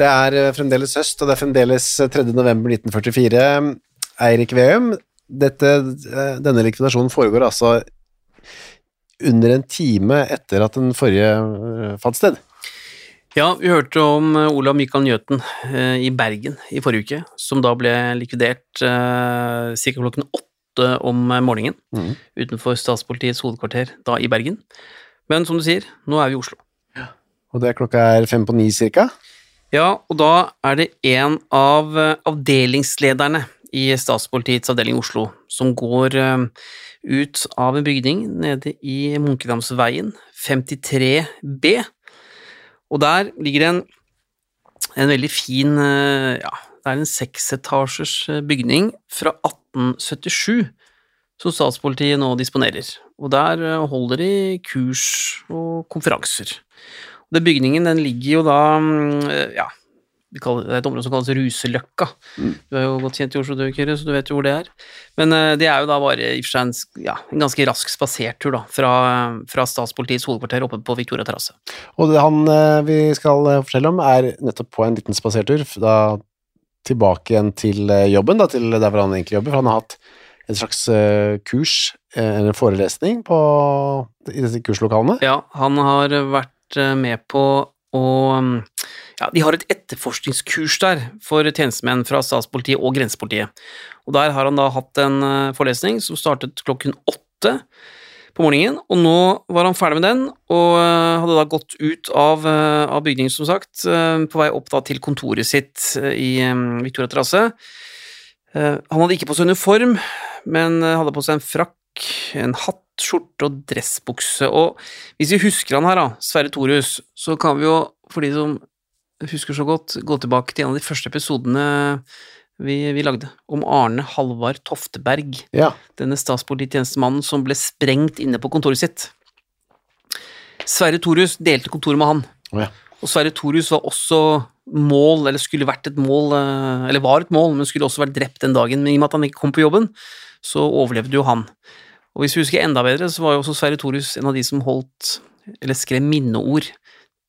Det er eh, fremdeles høst, og det er fremdeles eh, 3. november 1944. Eirik Veum, dette, eh, denne likvidasjonen foregår altså under en time etter at den forrige eh, fant sted. Ja, vi hørte om eh, Olav Mikael Njøten eh, i Bergen i forrige uke, som da ble likvidert eh, ca. klokken åtte om morgenen mm. utenfor statspolitiets hovedkvarter da i Bergen. Men som du sier, nå er vi i Oslo. Og det er klokka er fem på ni cirka. Ja, og da er det en av eh, avdelingslederne i statspolitiets avdeling Oslo som går eh, ut av en bygning nede i Munkedamsveien 53B. Og der ligger det en, en veldig fin eh, Ja, det er en seksetasjers bygning fra 1877 som statspolitiet nå disponerer. Og der holder de kurs og konferanser. Den bygningen den ligger jo da mm, Ja, det er et område som kalles Ruseløkka. Du er jo godt kjent i Oslo, du, Kyrre, så du vet jo hvor det er. Men eh, det er jo da bare i og for seg en, ja, en ganske rask spasertur da, fra, fra statspolitiets hovedkvarter oppe på Victoria terrasse. Og det han eh, vi skal eh, fortelle om, er nettopp på en liten spasertur, da tilbake igjen til jobben, da, til der hvor han egentlig jobber, for han har hatt en slags kurs, eller forelesning, på, i disse kurslokalene. Ja, han har vært med på å Ja, de har et etterforskningskurs der for tjenestemenn fra statspolitiet og grensepolitiet. Og der har han da hatt en eh, forelesning som startet klokken åtte på morgenen, og nå var han ferdig med den, og eh, hadde da gått ut av, eh, av bygningen, som sagt, eh, på vei opp da til kontoret sitt eh, i eh, Victoria terrasse. Eh, Han hadde ikke på seg uniform, men eh, hadde på seg en frakk, en hatt, skjorte og dressbukse. Og hvis vi husker han her, da, Sverre Thorhus, så kan vi jo, for de som husker så godt, gå tilbake til en av de første episodene vi, vi lagde, om Arne Halvard Tofteberg, Ja, denne statspolititjenestemannen som ble sprengt inne på kontoret sitt. Sverre Thorhus delte kontoret med han. Ja. Og Sverre Thorhus var også mål, eller skulle vært et mål, eh, eller var et mål, men skulle også vært drept den dagen. Men i og med at han ikke kom på jobben, så overlevde jo han. Og hvis vi husker enda bedre, så var jo også Sverre Thorhus en av de som holdt, eller skrev minneord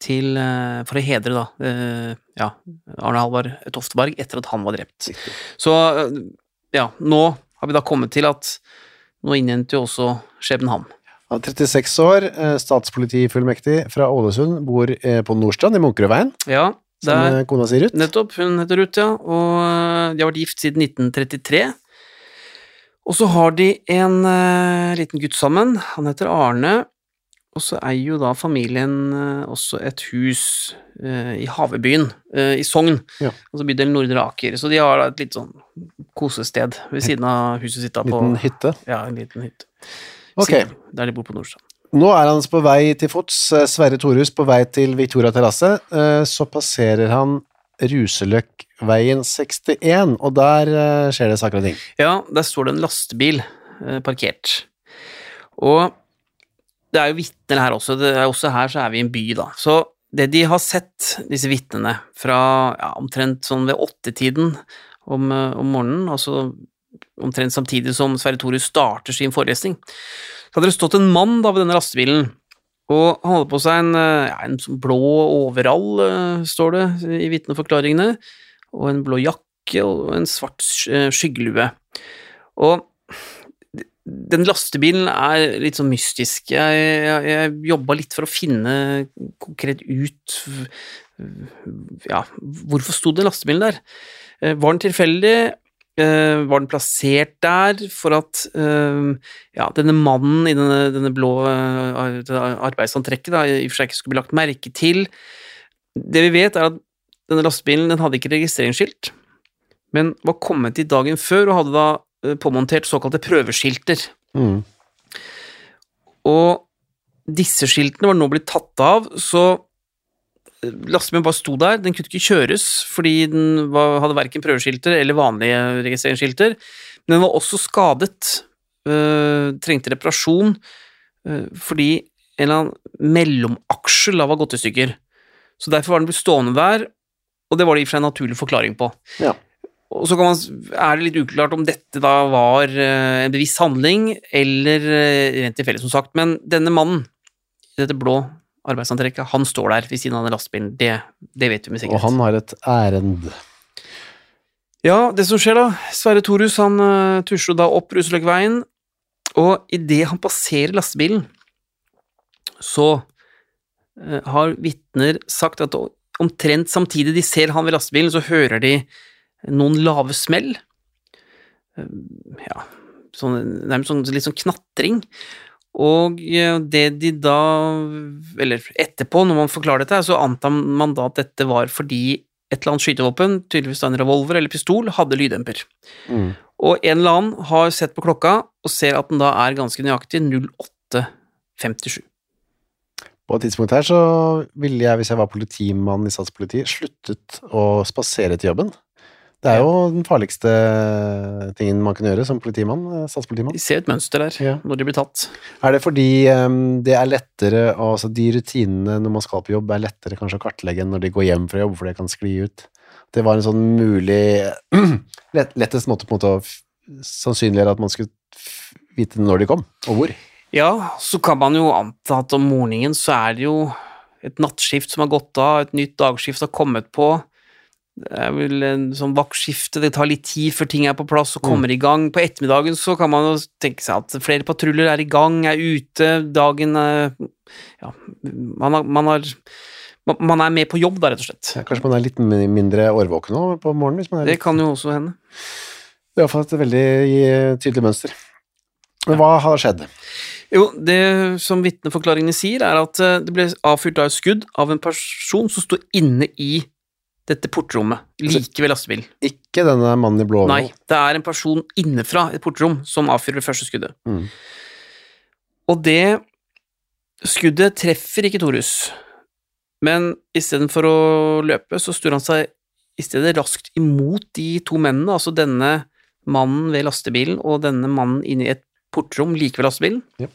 til, eh, for å hedre da, eh, ja, Arne Halvard Tofteberg etter at han var drept. Så eh, ja, nå har vi da kommet til at nå innhenter jo også skjebnen er 36 år, statspolitifullmektig fra Ålesund, bor på Nordstrand i Munkerødveien. Ja, som kona si Ruth. Nettopp, hun heter Ruth, ja, og de har vært gift siden 1933. Og så har de en uh, liten gutt sammen, han heter Arne, og så eier jo da familien uh, også et hus uh, i Havebyen, i Sogn, Ja. altså bydelen Nordre Aker, så de har da et litt sånn kosested ved siden av huset sitt da på Liten hytte. Ja, en liten hytte. Ok. Siden- Der de bor på Nordstrand. Nå er han på vei til fots, Sverre Thorhus på vei til Victoria terrasse, så passerer han Ruseløkkveien 61, og der eh, skjer det saker og ting. Ja, der står det en lastebil eh, parkert. Og det er jo vitner her også, også her så er vi i en by, da. Så det de har sett, disse vitnene, fra ja, omtrent sånn ved åttetiden om, eh, om morgenen, altså omtrent samtidig som Sverre Thorus starter sin forelesning, så hadde det stått en mann da ved denne lastebilen, og han hadde på seg en, eh, ja, en sånn blå overall, eh, står det i vitneforklaringene, og en blå jakke og en svart eh, skyggelue. Og den lastebilen er litt sånn mystisk. Jeg, jeg, jeg jobba litt for å finne konkret ut ja, hvorfor sto den lastebilen der? Var den tilfeldig? Eh, var den plassert der for at eh, ja, denne mannen i denne, denne blå arbeidsantrekket da, i og for seg ikke skulle bli lagt merke til? Det vi vet, er at denne lastebilen den hadde ikke registreringsskilt, men var kommet dit dagen før og hadde da påmontert såkalte prøveskilter. Mm. Og disse skiltene var nå blitt tatt av, så lastebilen bare sto der, den kunne ikke kjøres fordi den var, hadde verken prøveskilter eller vanlige registreringsskilter, men den var også skadet, øh, trengte reparasjon øh, fordi en eller annen mellomaksjel var gått i stykker. Så derfor var den blitt stående der, og det var det i og for seg en naturlig forklaring på. Ja. Og så man, er det litt uklart om dette da var øh, en bevisst handling eller rent tilfeldig, som sagt, men denne mannen i dette blå arbeidsantrekket, han står der ved siden av den lastebilen. Det, det, vet vi med sikkerhet. Og han har et ærend. Ja, det som skjer da Sverre Torhus han uh, tusler da opp Ruseløkveien, og idet han passerer lastebilen, så uh, har vitner sagt at omtrent samtidig de ser han ved lastebilen, så hører de noen lave smell. Uh, ja, sånn, nærmest sånn, litt sånn knatring. Og det de da Eller etterpå, når man forklarer dette, så antar man da at dette var fordi et eller annet skytevåpen, tydeligvis en revolver eller pistol, hadde lyddemper. Mm. Og en eller annen har sett på klokka og ser at den da er ganske nøyaktig 08.57. På et tidspunkt her så ville jeg, hvis jeg var politimann i Statspolitiet, sluttet å spasere til jobben. Det er jo den farligste tingen man kan gjøre som politimann, eh, statspolitimann. De ser et mønster der, Ja. når de blir tatt. Er det fordi um, det er lettere, altså de rutinene når man skal på jobb, er lettere kanskje å kartlegge enn når de går hjem fra jobb, for det kan skli ut? Det var en sånn mulig lett, lettest måte på en måte å sannsynliggjøre at man skulle vite når de kom, og hvor. Ja, så kan man jo anta at om morgenen så er det jo et nattskift som har gått av, et nytt dagskift har kommet på. Det er vel en sånn vaktskifte, det tar litt tid før ting er på plass og kommer i gang. På ettermiddagen så kan man jo tenke seg at flere patruljer er i gang, er ute, dagen Ja, man, har, man, har, man- er med på jobb da, rett og slett. Ja, Kanskje man er litt mindre årvåken nå på morgenen? Er Det kan jo også hende. det er iallfall et veldig eh, tydelig mønster. Men hva har skjedd? Jo, det som vitneforklaringene sier, er at eh, det ble avfyrt av et skudd av en person som sto inne i dette portrommet, like ved lastebilen. Ikke denne mannen i blå Nei, det er en person innenfra et portrom som avfyrer det første skuddet. Mm. Og det skuddet treffer ikke Torus, men istedenfor å løpe, så snur han seg i stedet raskt imot de to mennene, altså denne mannen ved lastebilen og denne mannen inne i et portrom like ved lastebilen. Ja.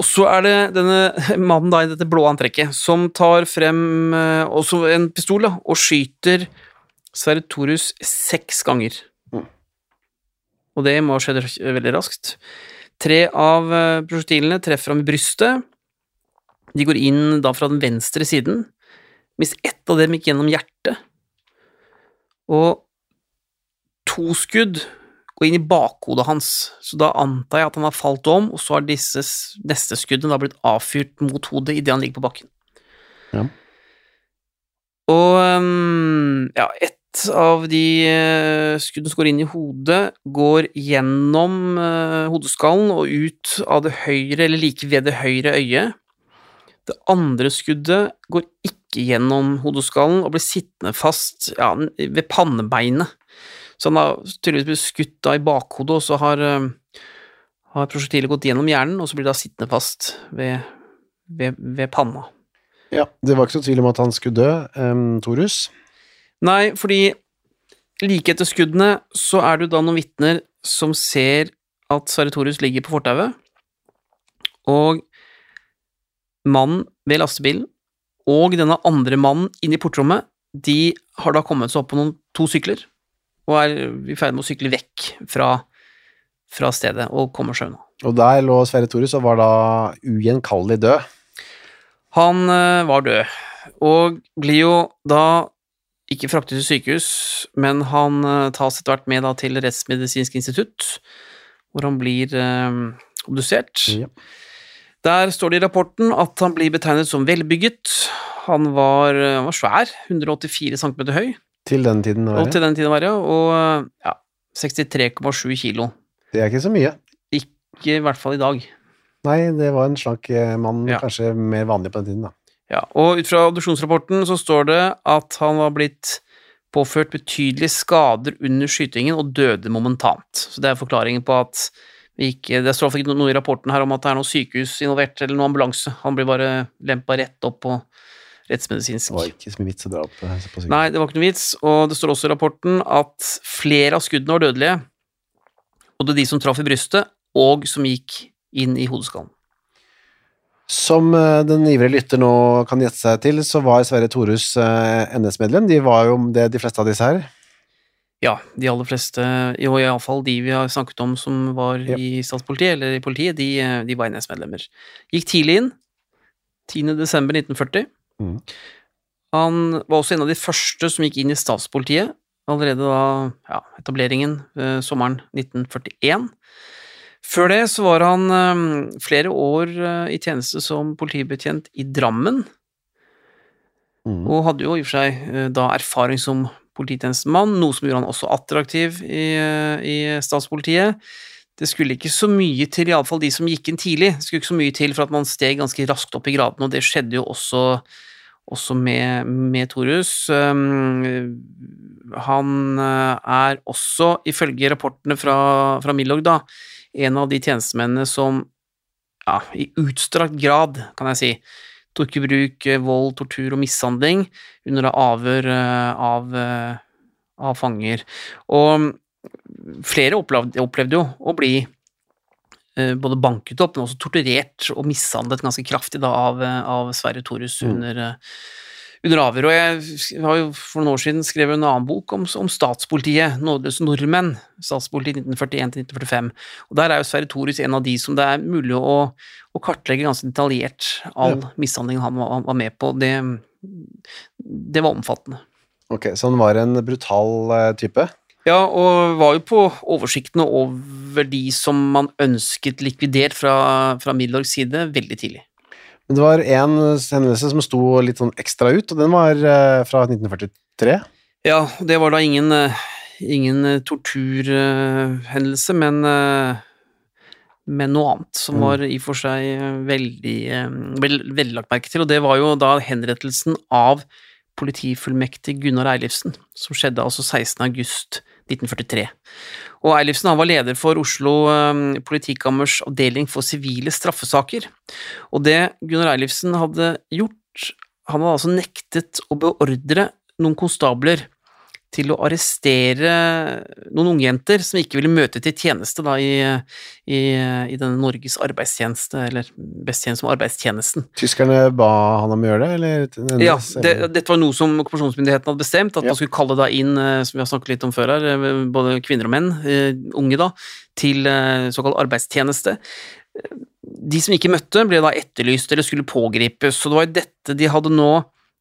Og så er det denne mannen da i dette blå antrekket som tar frem eh, også en pistol da, og skyter Sverre Torus seks ganger. Mm. Og det må ha skjedd veldig raskt. Tre av eh, prosjektilene treffer ham i brystet. De går inn da fra den venstre siden, Hvis ett av dem gikk gjennom hjertet. Og to skudd går inn i bakhodet hans, så da antar jeg at han har falt om, og så har disse neste skuddene da blitt avfyrt mot hodet idet han ligger på bakken. Ja. Og øhm, ja, ett av de øh, skuddene som går inn i hodet, går gjennom øh, hodeskallen og ut av det høyre, eller like ved det høyre øyet. Det andre skuddet går ikke gjennom hodeskallen og blir sittende fast ja, ved pannebeinet. Så han har tydeligvis blitt skutt da i bakhodet, og så har, øh, har prosjektilet gått gjennom hjernen, og så blir det da sittende fast ved, ved, ved panna. Ja, det var ikke så tvil om at han skulle dø, um, Torus. Nei, fordi like etter skuddene så er det da noen vitner som ser at Sverre Torus ligger på fortauet, og mannen ved lastebilen og denne andre mannen inne i portrommet, de har da kommet seg opp på noen to sykler, og er i ferd med å sykle vekk fra, fra stedet og kommer seg unna. Og der lå Sverre Thorus og var da ugjenkallelig død. Han eh, var død, og blir jo da ikke fraktet til sykehus, men han eh, tas etter hvert med da til Rettsmedisinsk institutt, hvor han blir eh, obdusert. Ja. Der står det i rapporten at han blir betegnet som velbygget. Han var, han var svær, 184 cm høy, Til den tiden. var og det. til den tiden var det, og ja, 63,7 kilo. Det er ikke så mye. Ikke i hvert fall i dag. Nei, det var en slank eh, mann, Ja. kanskje mer vanlig på den tiden, da. Ja, og ut fra obduksjonsrapporten så står det at han var blitt påført betydelige skader under skytingen og døde momentant. Så det er forklaringen på at vi ikke Det står ikke noe i rapporten her om at det er noe sykehus involvert eller noe ambulanse. Han blir bare lempa rett opp på rettsmedisinsk. Det var ikke så mye vits å dra opp eh, på sykehus. Nei, det var ikke noe vits, og det står også i rapporten at flere av skuddene var dødelige. Både de som traff i brystet, og som gikk inn i hodeskallen. Som eh, den ivrige lytter nå kan gjette seg til, så var Sverre Thorhus eh, NS-medlem. De var jo det de fleste av disse her. Ja, de aller fleste, og iallfall de vi har snakket om som var Ja. i statspolitiet, eller i politiet, de, de var NS-medlemmer. Gikk tidlig inn, 10. desember 1940. Mhm. Han var også en av de første som gikk inn i statspolitiet, allerede da ja, etableringen eh, sommeren 1941. Før det så var han eh, flere år eh, i tjeneste som politibetjent i Drammen, mm. og hadde jo i og for seg da erfaring som polititjenestemann, noe som gjorde han også attraktiv i, i statspolitiet. Det skulle ikke så mye til, iallfall de som gikk inn tidlig, det skulle ikke så mye til for at man steg ganske raskt opp i gradene, og det skjedde jo også, også med, med Torus. Han eh, er også, ifølge rapportene fra, fra Milorg, da, en av de tjenestemennene som ja, i utstrakt grad, kan jeg si, tok i bruk eh, vold, tortur og mishandling under avhør eh, av, av fanger. Og flere opplevde, opplevde jo å bli både banket opp, men også torturert og mishandlet ganske kraftig da, av, eh, av Sverre Thorus Mm. under, eh, under avhør. Og jeg har jo for noen år siden skrevet en annen bok om, om statspolitiet, Nådeløse nordmenn, statspolitiet 1941-1945. Og der er jo Sverre Thorus en av de som det er mulig å, å kartlegge ganske detaljert all mishandlingen han var, var med på. Det, det var omfattende. Ok, så han var en brutal eh, type. Ja, og var jo på oversiktene over de som man ønsket likvidert fra, fra Milorgs side veldig tidlig. Men det var en hendelse som sto litt sånn ekstra ut, og den var eh, fra 1943. Ja, det var da ingen, eh, ingen eh, torturhendelse, men, men noe annet som Mm. var i og for seg veldig, vel- lagt merke til, og det var jo da henrettelsen av politifullmektig Gunnar Eilifsen, som skjedde altså 16. august 1943. Og Eilifsen var leder for Oslo eh, politikammers avdeling for sivile straffesaker. Og det Gunnar Eilifsen hadde gjort, han hadde altså nektet å beordre noen konstabler til å arrestere noen ungjenter som ikke ville møte til tjeneste da, i, i, i denne Norges arbeidstjeneste, eller best kjent som arbeidstjenesten. Tyskerne ba han om å gjøre det, eller? Ja, det, dette var noe som okkupasjonsmyndigheten hadde bestemt, at Ja. man skulle kalle da inn, eh, som vi har snakket litt om før her, eh, både kvinner og menn, eh, unge da, til såkalt arbeidstjeneste. De som ikke møtte, ble da etterlyst eller skulle pågripes, så det var jo dette de hadde nå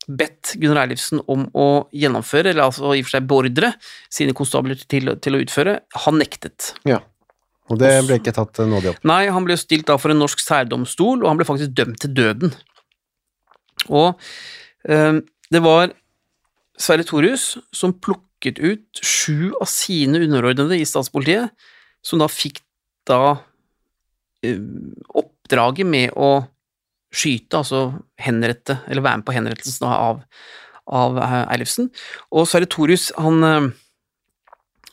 bedt Gunnar Eilifsen om å gjennomføre, eller altså i og for seg beordre sine konstabler til, til å utføre. Han nektet. Ja. Og det ble ikke tatt eh, nådig opp. Nei, han ble stilt da for en norsk særdomstol, og han ble faktisk dømt til døden. Og eh, det var Sverre Thorius som plukket ut sju av sine underordnede i statspolitiet, som da fikk da eh, oppdraget med å skyte, altså henrette, eller være med på henrettelsen av, av eh, Eilifsen. Og Sverre Thorhus, han eh,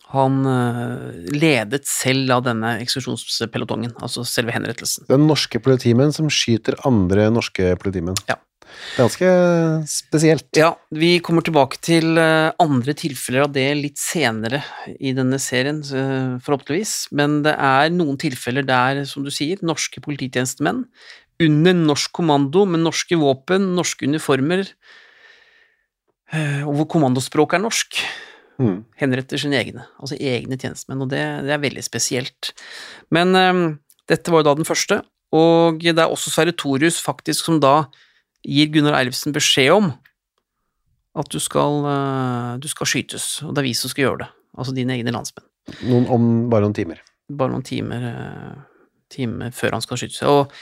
han eh, ledet selv av denne eksklusjonspelotongen, altså selve henrettelsen. Er norske politimenn som skyter andre norske politimenn. Ja. Det er ganske spesielt. Ja, vi kommer tilbake til andre tilfeller av det litt senere i denne serien, forhåpentligvis, men det er noen tilfeller der, som du sier, norske polititjenestemenn under norsk kommando med norske våpen, norske uniformer, eh, og hvor kommandospråket er norsk, Mm. henretter sine egne, altså egne tjenestemenn, og det, det er veldig spesielt. Men um, dette var jo da den første, og det er også Sverre Thorius faktisk som da gir Gunnar Eilfsen beskjed om at du skal, uh, du skal skytes, og det er vi som skal gjøre det, altså dine egne landsmenn. Noen, om bare noen timer. bare noen timer, uh, timer før han skal skyte seg. Og,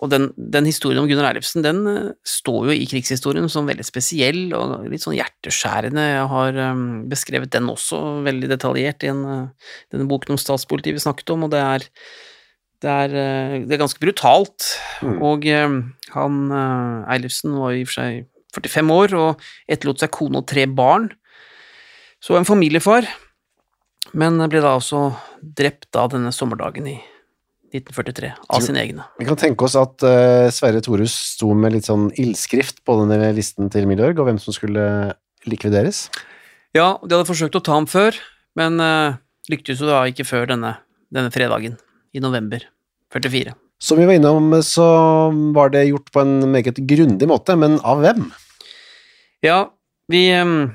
og den, den historien om Gunnar Eilifsen, den eh, står jo i krigshistorien som veldig spesiell og litt sånn hjerteskjærende. Jeg har um, beskrevet den også veldig detaljert i en, uh, denne boken om statspolitiet vi snakket om, og det er, det er, det er ganske brutalt. Mm. Og han Eilifsen var i og for seg 45 år og etterlot seg kone og tre barn. Så en familiefar, men ble da også drept av denne sommerdagen i 1943 av sine egne. Vi kan tenke oss at uh, Sverre Thorhus sto med litt sånn ildskrift på denne listen til Milorg, og hvem som skulle likvideres. Ja, de hadde forsøkt å ta ham før, men uh, lyktes jo da ikke før denne, denne fredagen i november 44. Som vi var innom, så var det gjort på en meget grundig måte, men av hvem? Ja, vi, um,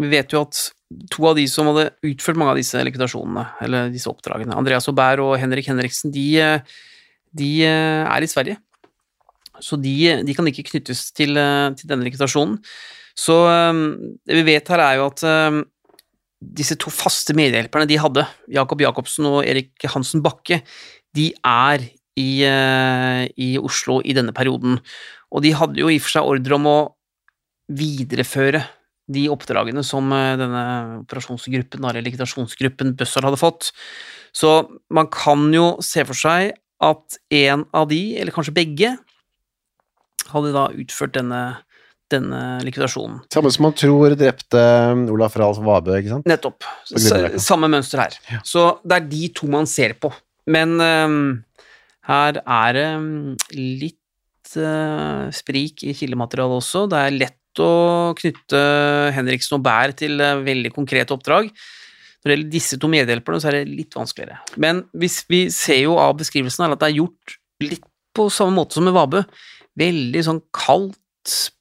vi vet jo at to av de som hadde utført mange av disse likvidasjonene, eller disse oppdragene, Andreas Aubert og Henrik Henriksen, de, eh, de eh, er i Sverige. Så de, de kan ikke knyttes til, eh, til denne likvidasjonen. Så um, det vi vet her, er jo at disse to faste medhjelperne de hadde, Jakob Jacobsen og Erik Hansen Bakke, de er i, eh, i Oslo i denne perioden. Og de hadde jo i og for seg ordre om å videreføre de oppdragene som eh, denne operasjonsgruppen, eller likvidasjonsgruppen Bøssal hadde fått. Så man kan jo se for seg at en av de, eller kanskje begge, hadde da utført denne, denne likvidasjonen. Samme som man tror drepte Olaf Rahl Vabø, ikke sant? Nettopp. Samme mønster her. Ja. Så det er de to man ser på. Men um, her er det um, litt uh, sprik i kildematerialet også. Det er lett å knytte Henriksen og Bær til øh, veldig konkrete oppdrag. Når det gjelder disse to medhjelperne, så er det litt vanskeligere. Men hvis vi ser jo av beskrivelsen her at det er gjort litt på samme måte som med Vabø. Veldig sånn kaldt,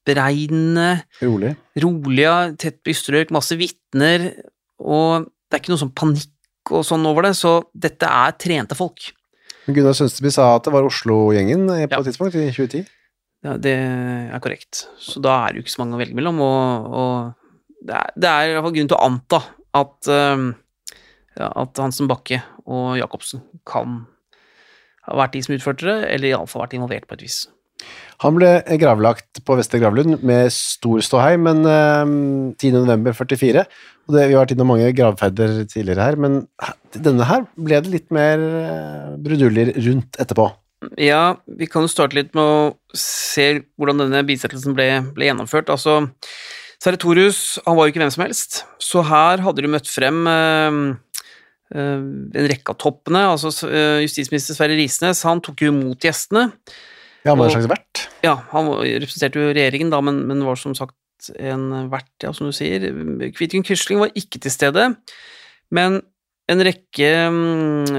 beregnende, Rolig. rolige, tett bystrøk, masse vitner, og det er ikke noe sånn panikk og sånn over det, så dette er trente folk. Gunnar Sønsteby sa at det var Oslo-gjengen eh, på Ja. et tidspunkt, i 2010. Ja, det er korrekt. Så da er det jo ikke så mange å velge mellom, og, og det, er, det er i hvert fall grunn til å anta at, øhm, ja, at Hansen Bakke og Jacobsen kan ha vært de som utførte det, eller iallfall vært involvert på et vis. Han ble gravlagt på Vestre Gravlund med stor ståhei, men eh, 10. november 44, og det, vi har vært innom mange gravferder tidligere her, men denne her ble det litt mer eh, bruduljer rundt etterpå. Ja, vi kan jo starte litt med å se hvordan denne bisettelsen ble, ble gjennomført. Altså, Sertorius han var jo ikke hvem som helst, så her hadde de møtt frem eh, eh, en rekke av toppene. altså eh, Justisminister Sverre Risnes han tok jo imot gjestene. Ja, han var en slags vert. Ja, han representerte jo regjeringen, da, men, men var som sagt en vert, ja, som du sier. Kvitgen Quisling var ikke til stede, men en rekke mm,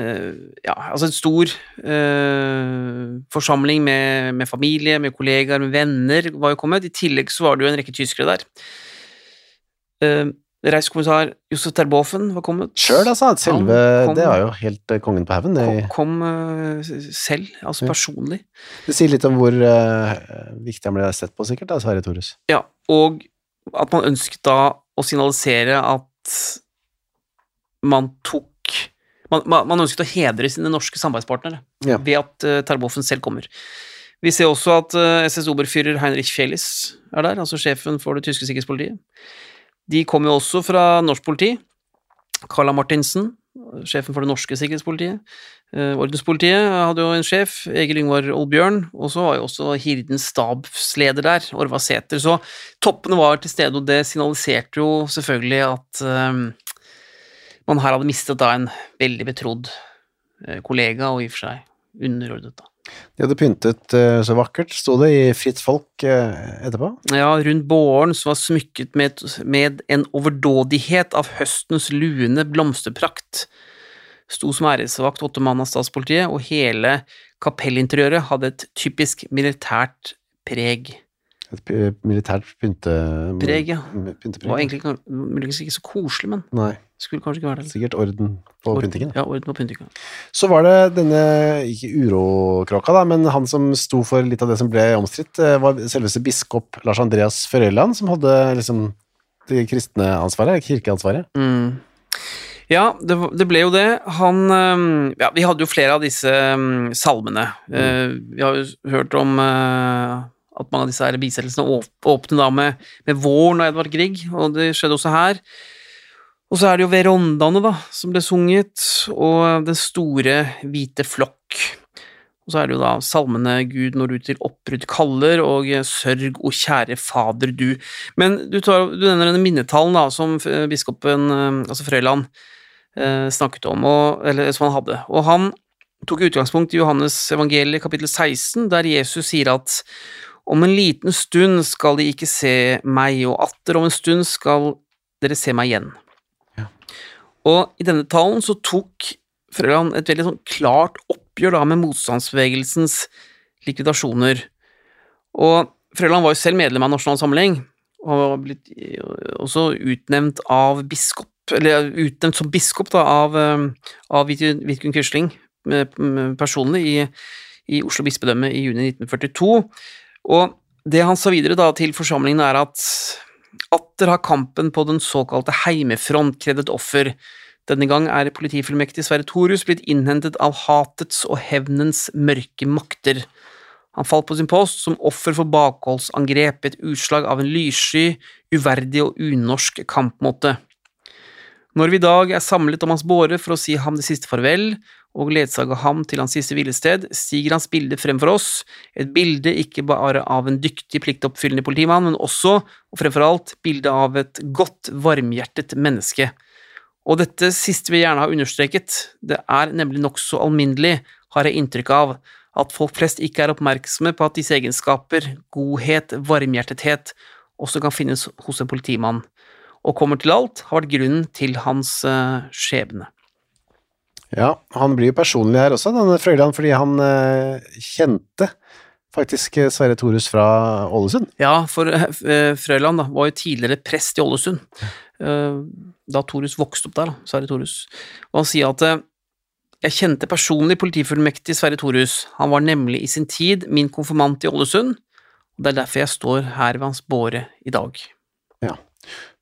Ja, altså en stor eh, forsamling med, med familie, med kollegaer, med venner var jo kommet. I tillegg så var det jo en rekke tyskere der. Uh, Reiskommissar Josef Terboven var kommet. Sjøl, altså. Selve, kom- det var jo helt eh, kongen på haugen. Kom, kom eh, selv, altså Ja. personlig. det sier litt om hvor uh, viktig han ble sett på, sikkert, da, Sverre Thorus. Ja, og at man ønsket da å signalisere at man tok Man, man, ønsket å hedre sine norske samarbeidspartnere Ja. ved at uh, Terboven selv kommer. Vi ser også at uh, SS-oberfyrer Heinrich Fjellis er der, altså sjefen for det tyske sikkerhetspolitiet. De kommer jo også fra norsk politi. Carla Martinsen, sjefen for det norske sikkerhetspolitiet. Uh, ordenspolitiet hadde jo en sjef, Egil Yngvar Olbjørn, og så var jo også Hirdens stabsleder der, Orva Sæter. Så toppene var til stede, og det signaliserte jo selvfølgelig at eh, man her hadde mistet da en veldig betrodd eh, kollega, og i og for seg underordnet, da. De hadde pyntet eh, så vakkert, sto det i Fritt Folk eh, etterpå. Ja, rundt båren som var smykket med, med en overdådighet av høstens luende blomsterprakt, sto som æresvakt åtte mann av statspolitiet, og hele kapellinteriøret hadde et typisk militært preg. Et militært pynte... Preg, ja. Pyntepreg. Det var egentlig muligens ikke så koselig, men Nei, skulle kanskje ikke være det. sikkert orden på Orden- pyntingen. Ja, orden på pyntingen. Så var det denne, ikke urokråka da, men han som sto for litt av det som ble omstridt, eh, var selveste biskop Lars Andreas Førøyland, som hadde liksom det kristne ansvaret, kirkeansvaret. Mm. Ja, det, det ble jo det. Han Ja, vi hadde jo flere av disse salmene. Mm. vi har jo hørt om eh, at mange av disse bisettelsene åp- åpner da med, med våren og Edvard Grieg, og det skjedde også her. Og så er det jo verondaene, da, som ble sunget, og Den store hvite flokk. Og så er det jo da salmene Gud når du til oppbrudd kaller, og eh, Sørg, o kjære Fader du. Men du, tar, du nevner denne minnetalen da, som eh, biskopen, eh, altså Frøyland, snakket om, og, eller som han hadde. Og han tok utgangspunkt i Johannes evangeliet kapittel 16, der Jesus sier at om en liten stund skal de ikke se meg, og atter om en stund skal dere se meg igjen. Og i denne talen så tok Frøland et veldig sånn klart oppgjør da med motstandsbevegelsens likvidasjoner. Og Frøland var jo selv medlem av Nasjonal Samling, og var blitt også utnevnt av biskop, eller utnevnt som biskop da, av, eh, av Vidkun Quisling personlig i, i Oslo bispedømme i juni 1942. Og det han sa videre da til forsamlingen er at atter har kampen på den såkalte heimefront krevd et offer. Denne gang er politifullmektig Sverre Thorus blitt innhentet av hatets og hevnens mørke makter. Han falt på sin post som offer for bakholdsangrep, et utslag av en lyssky, uverdig og unorsk kampmåte. Når vi i dag er samlet om hans båre for å si ham det siste farvel, og ledsager ham til hans siste hvilested, stiger hans bilde frem for oss, et bilde ikke bare av en dyktig, pliktoppfyllende politimann, men også, og fremfor alt, bilde av et godt, varmhjertet menneske. Og dette siste vil jeg gjerne ha understreket, det er nemlig nokså alminnelig, har jeg inntrykk av, at folk flest ikke er oppmerksomme på at disse egenskaper, godhet, varmhjertethet, også kan finnes hos en politimann, og kommer til alt, har vært grunnen til hans eh, skjebne. Ja, han blir jo personlig her også, denne Frøyland, fordi han eh, kjente faktisk eh, Sverre Thorus fra Ålesund. Ja, for eh, Frøyland da, var jo tidligere prest i Ålesund, eh, da Thorus vokste opp der, da, Sverre Thorus. Og han sier at jeg kjente personlig politifullmektig Sverre Thorus. han var nemlig i sin tid min konfirmant i Ålesund, og det er derfor jeg står her ved hans båre i dag. Ja.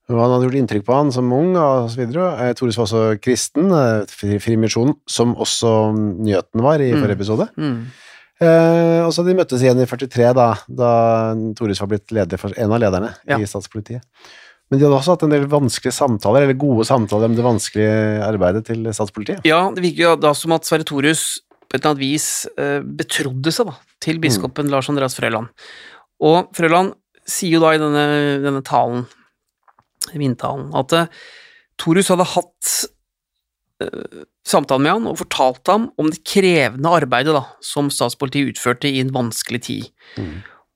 Han hadde gjort inntrykk på han som ung og så videre. Eh, var også kristen, eh, fri- Frimisjonen, som også Nyheten var i Mm. forrige episode. Mm. Eh, og så de møttes igjen i 43 da, da Thorus var blitt leder for en av lederne Ja. i statspolitiet. Men de hadde også hatt en del vanskelige samtaler, eller gode samtaler om det vanskelige arbeidet til statspolitiet. Ja, det virker jo da som at Sverre Thorus på et eller annet vis eh, betrodde seg da, til biskopen Lars Andreas Frøland. Og Frøland sier jo da i denne, denne talen, vindtalen, at Torus Thorus hadde hatt eh, samtale med han og fortalt ham om det krevende arbeidet da, som statspolitiet utførte i en vanskelig tid.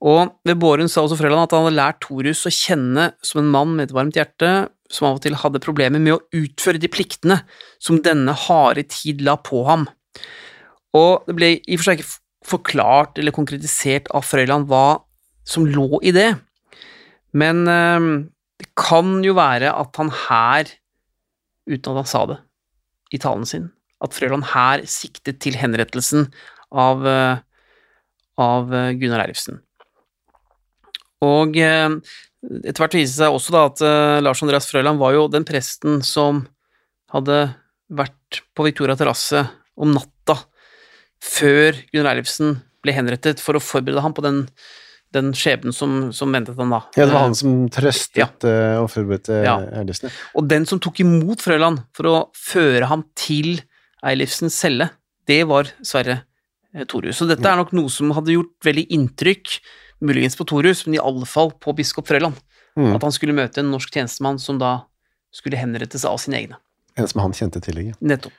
Og ved båren sa også Frøland at han hadde lært Torus å kjenne som en mann med et varmt hjerte, som av og til hadde problemer med å utføre de pliktene som denne harde tid la på ham. Og det ble i og for seg ikke forklart eller konkretisert av Frøyland hva som lå i det, men eh, det kan jo være at han her, uten at han sa det i talen sin, at Frøland her siktet til henrettelsen av, eh, av eh, Gunnar Eilifsen. Og eh, etter hvert viste det seg også da at Lars Andreas Frøland var jo den presten som hadde vært på Victoria terrasse om natta før Gunnar Eilifsen ble henrettet, for å forberede ham på den, den skjebnen som, som ventet han da. Ja, det var han som trøstet Ja. eh, og forberedte Ja. Eilifsen. Og den som tok imot Frøland for å føre ham til Eilifsens celle, det var Sverre eh, Så dette er nok noe som hadde gjort veldig inntrykk, muligens på Thorus, men i alle fall på biskop Frøland. Mm. At han skulle møte en norsk tjenestemann som da skulle henrettes av sine egne. En som han kjente til. lenge. Nettopp.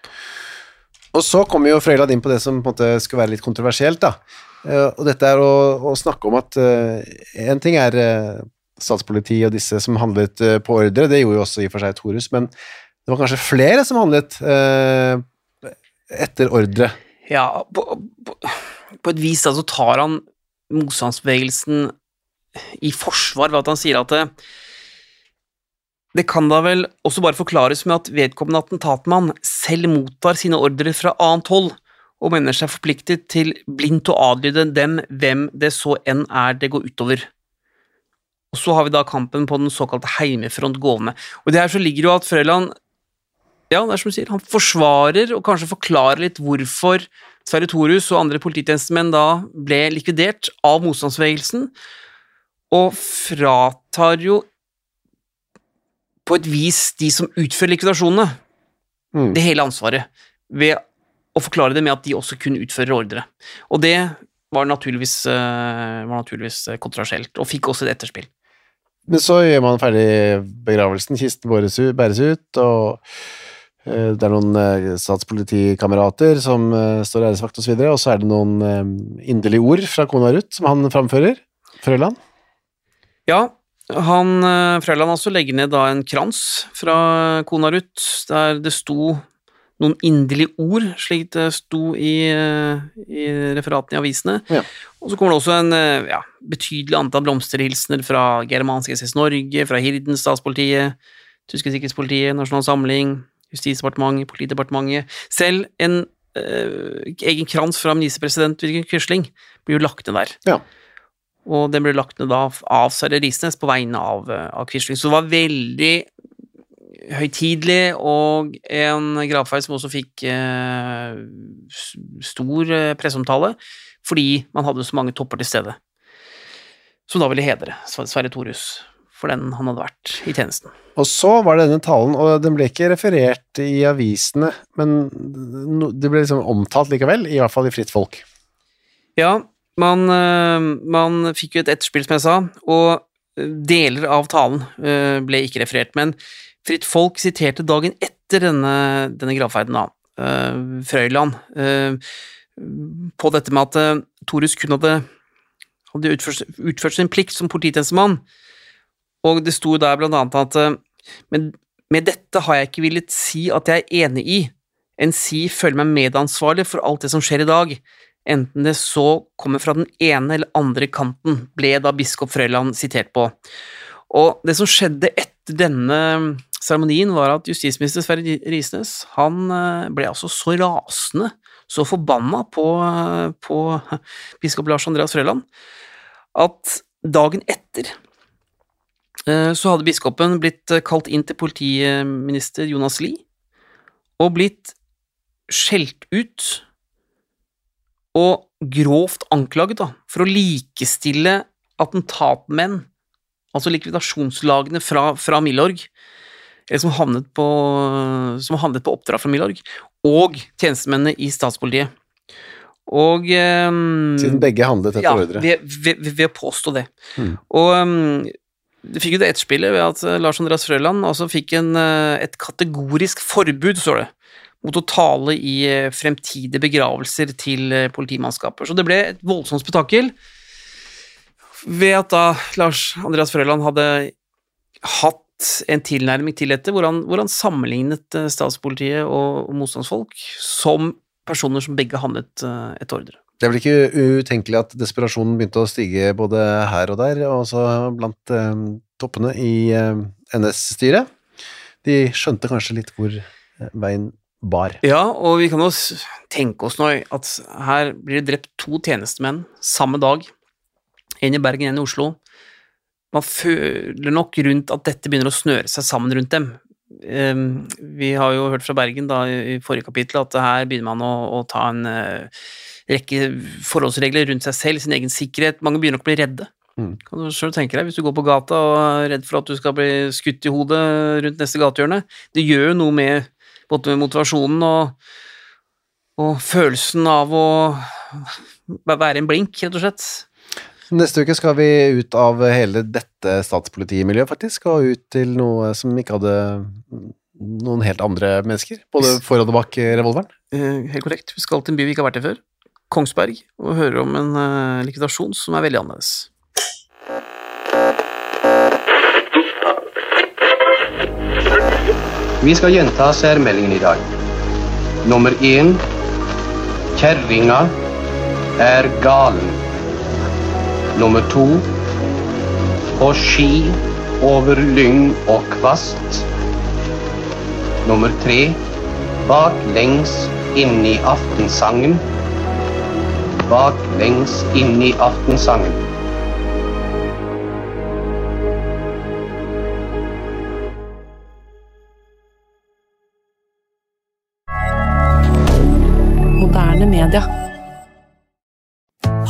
Og så kommer jo Frøyland inn på det som på en måte skulle være litt kontroversielt, da. Eh, og dette er å, å snakke om at eh, en ting er uh, statspoliti og disse som handlet eh, på ordre, det gjorde jo også i og for seg Torus, men det var kanskje flere som handlet eh, etter ordre. Ja, på, på, på et vis da så tar han motstandsbevegelsen i forsvar ved at han sier at det, det kan da vel også bare forklares med at vedkommende attentatmann selv mottar sine ordre fra annet hold og mener seg forpliktet til blindt å adlyde dem hvem det så enn er det går utover. Og så har vi da kampen på den såkalte heimefront gående. Og det her så ligger jo at Frøyland Ja, det er som du sier, han forsvarer og kanskje forklarer litt hvorfor Sverre Thorhus og andre polititjenestemenn da ble likvidert av motstandsbevegelsen, og fratar jo på et vis de som utfører likvidasjonene, Mm. det hele ansvaret, ved å forklare det med at de også kunne utføre ordre. Og det var naturligvis, eh, var naturligvis eh, og fikk også et etterspill. Men så gjør man ferdig begravelsen, kisten bæres ut, og eh, det er noen statspolitikamerater som står æresvakt og så videre, og så er det noen inderlige ord fra kona Ruth som han framfører. Frøland. Ja, han Frøland også legger ned da en krans fra kona Ruth, der det sto noen inderlige ord, slik det sto i, eh, i referatene i avisene. Ja. Og så kommer det også en eh, ja, betydelig antall blomsterhilsener fra Germansk SS Norge, fra Hirden statspolitiet, Tyske sikkerhetspolitiet, Nasjonal Samling, Justisdepartementet, Politidepartementet. Selv en eh, egen krans fra ministerpresident Vidkun Quisling blir jo lagt ned der Ja. og den ble lagt ned da av Sverre Risnes på vegne av, eh, av Quisling. Så det var veldig høytidelig, og en gravferd som også fikk eh, stor eh, presseomtale, fordi man hadde så mange topper til stede. Som da ville hedre Sverre Thorhus for den han hadde vært i tjenesten. Og så var det denne talen, og den ble ikke referert i avisene, men det ble liksom omtalt likevel, i hvert fall i Fritt Folk. Ja, man, eh, man fikk jo et etterspill, som jeg sa, og eh, deler av talen ble ikke referert, men Fritt Folk siterte dagen etter denne, denne gravferden, da, uh, Frøyland, uh, på dette med at uh, Torus kun hadde, hadde utført, utført sin plikt som polititjenestemann, og det sto der blant annet at uh, men med dette har jeg ikke villet si at jeg er enig i, enn si føler meg medansvarlig for alt det som skjer i dag, enten det så kommer fra den ene eller andre kanten, ble da biskop Frøyland sitert på. Og det som skjedde etter denne seremonien, var at justisminister Sverre Risnes han eh, ble altså så rasende, så forbanna på, eh, på biskop Lars Andreas Frøland, at dagen etter eh, så hadde biskopen blitt kalt inn til politiminister Jonas Lie, og blitt skjelt ut og grovt anklaget da, for å likestille attentatmenn, altså likvidasjonslagene fra, fra Milorg, eller som havnet, på, som handlet på oppdrag fra Milorg, og tjenestemennene i statspolitiet. Og um, Siden begge handlet etter ja, ordre. Ja, ved, ved, ved å påstå det. Hmm. Og um, det fikk jo det etterspillet ved at eh, Lars Andreas Frøland altså fikk en, eh, et kategorisk forbud, står det, mot å tale i eh, fremtidige begravelser til eh, politimannskaper. Så det ble et voldsomt spetakkel ved at da Lars Andreas Frøland hadde hatt en tilnærming til dette, hvor han, hvor han sammenlignet eh, statspolitiet og, og motstandsfolk som personer som begge handlet et etter ordre. Det er vel ikke utenkelig at desperasjonen begynte å stige både her og der, og også blant eh, toppene i eh, NS-styret. De skjønte kanskje litt hvor eh, veien bar. Ja, og vi kan jo tenke oss nå at her blir det drept to tjenestemenn samme dag. En i Bergen, en i Oslo. Man føler nok rundt at dette begynner å snøre seg sammen rundt dem. Ehm, vi har jo hørt fra Bergen da i forrige kapittel at her begynner man å, å ta en eh, rekke forholdsregler rundt seg selv, sin egen sikkerhet. Mange begynner nok å bli redde. Mm. Kan du selv tenke deg, hvis du går på gata og er redd for at du skal bli skutt i hodet rundt neste gatehjørne. Det gjør jo noe med både med motivasjonen og, og følelsen av å være en blink, rett og slett. Neste uke skal vi ut av hele dette statspolitimiljøet, faktisk, og ut til noe som ikke hadde noen helt andre mennesker, både foran og bak revolveren. Eh, Helt korrekt. Vi skal til en by vi ikke har vært i før. Kongsberg, og høre om en eh, likvidasjon som er veldig annerledes. Vi skal gjenta særmeldingen i dag. Nummer én Kjerringa er galen. Nummer to På ski over lyng og kvast. Nummer tre Baklengs i aftensangen. Baklengs i aftensangen.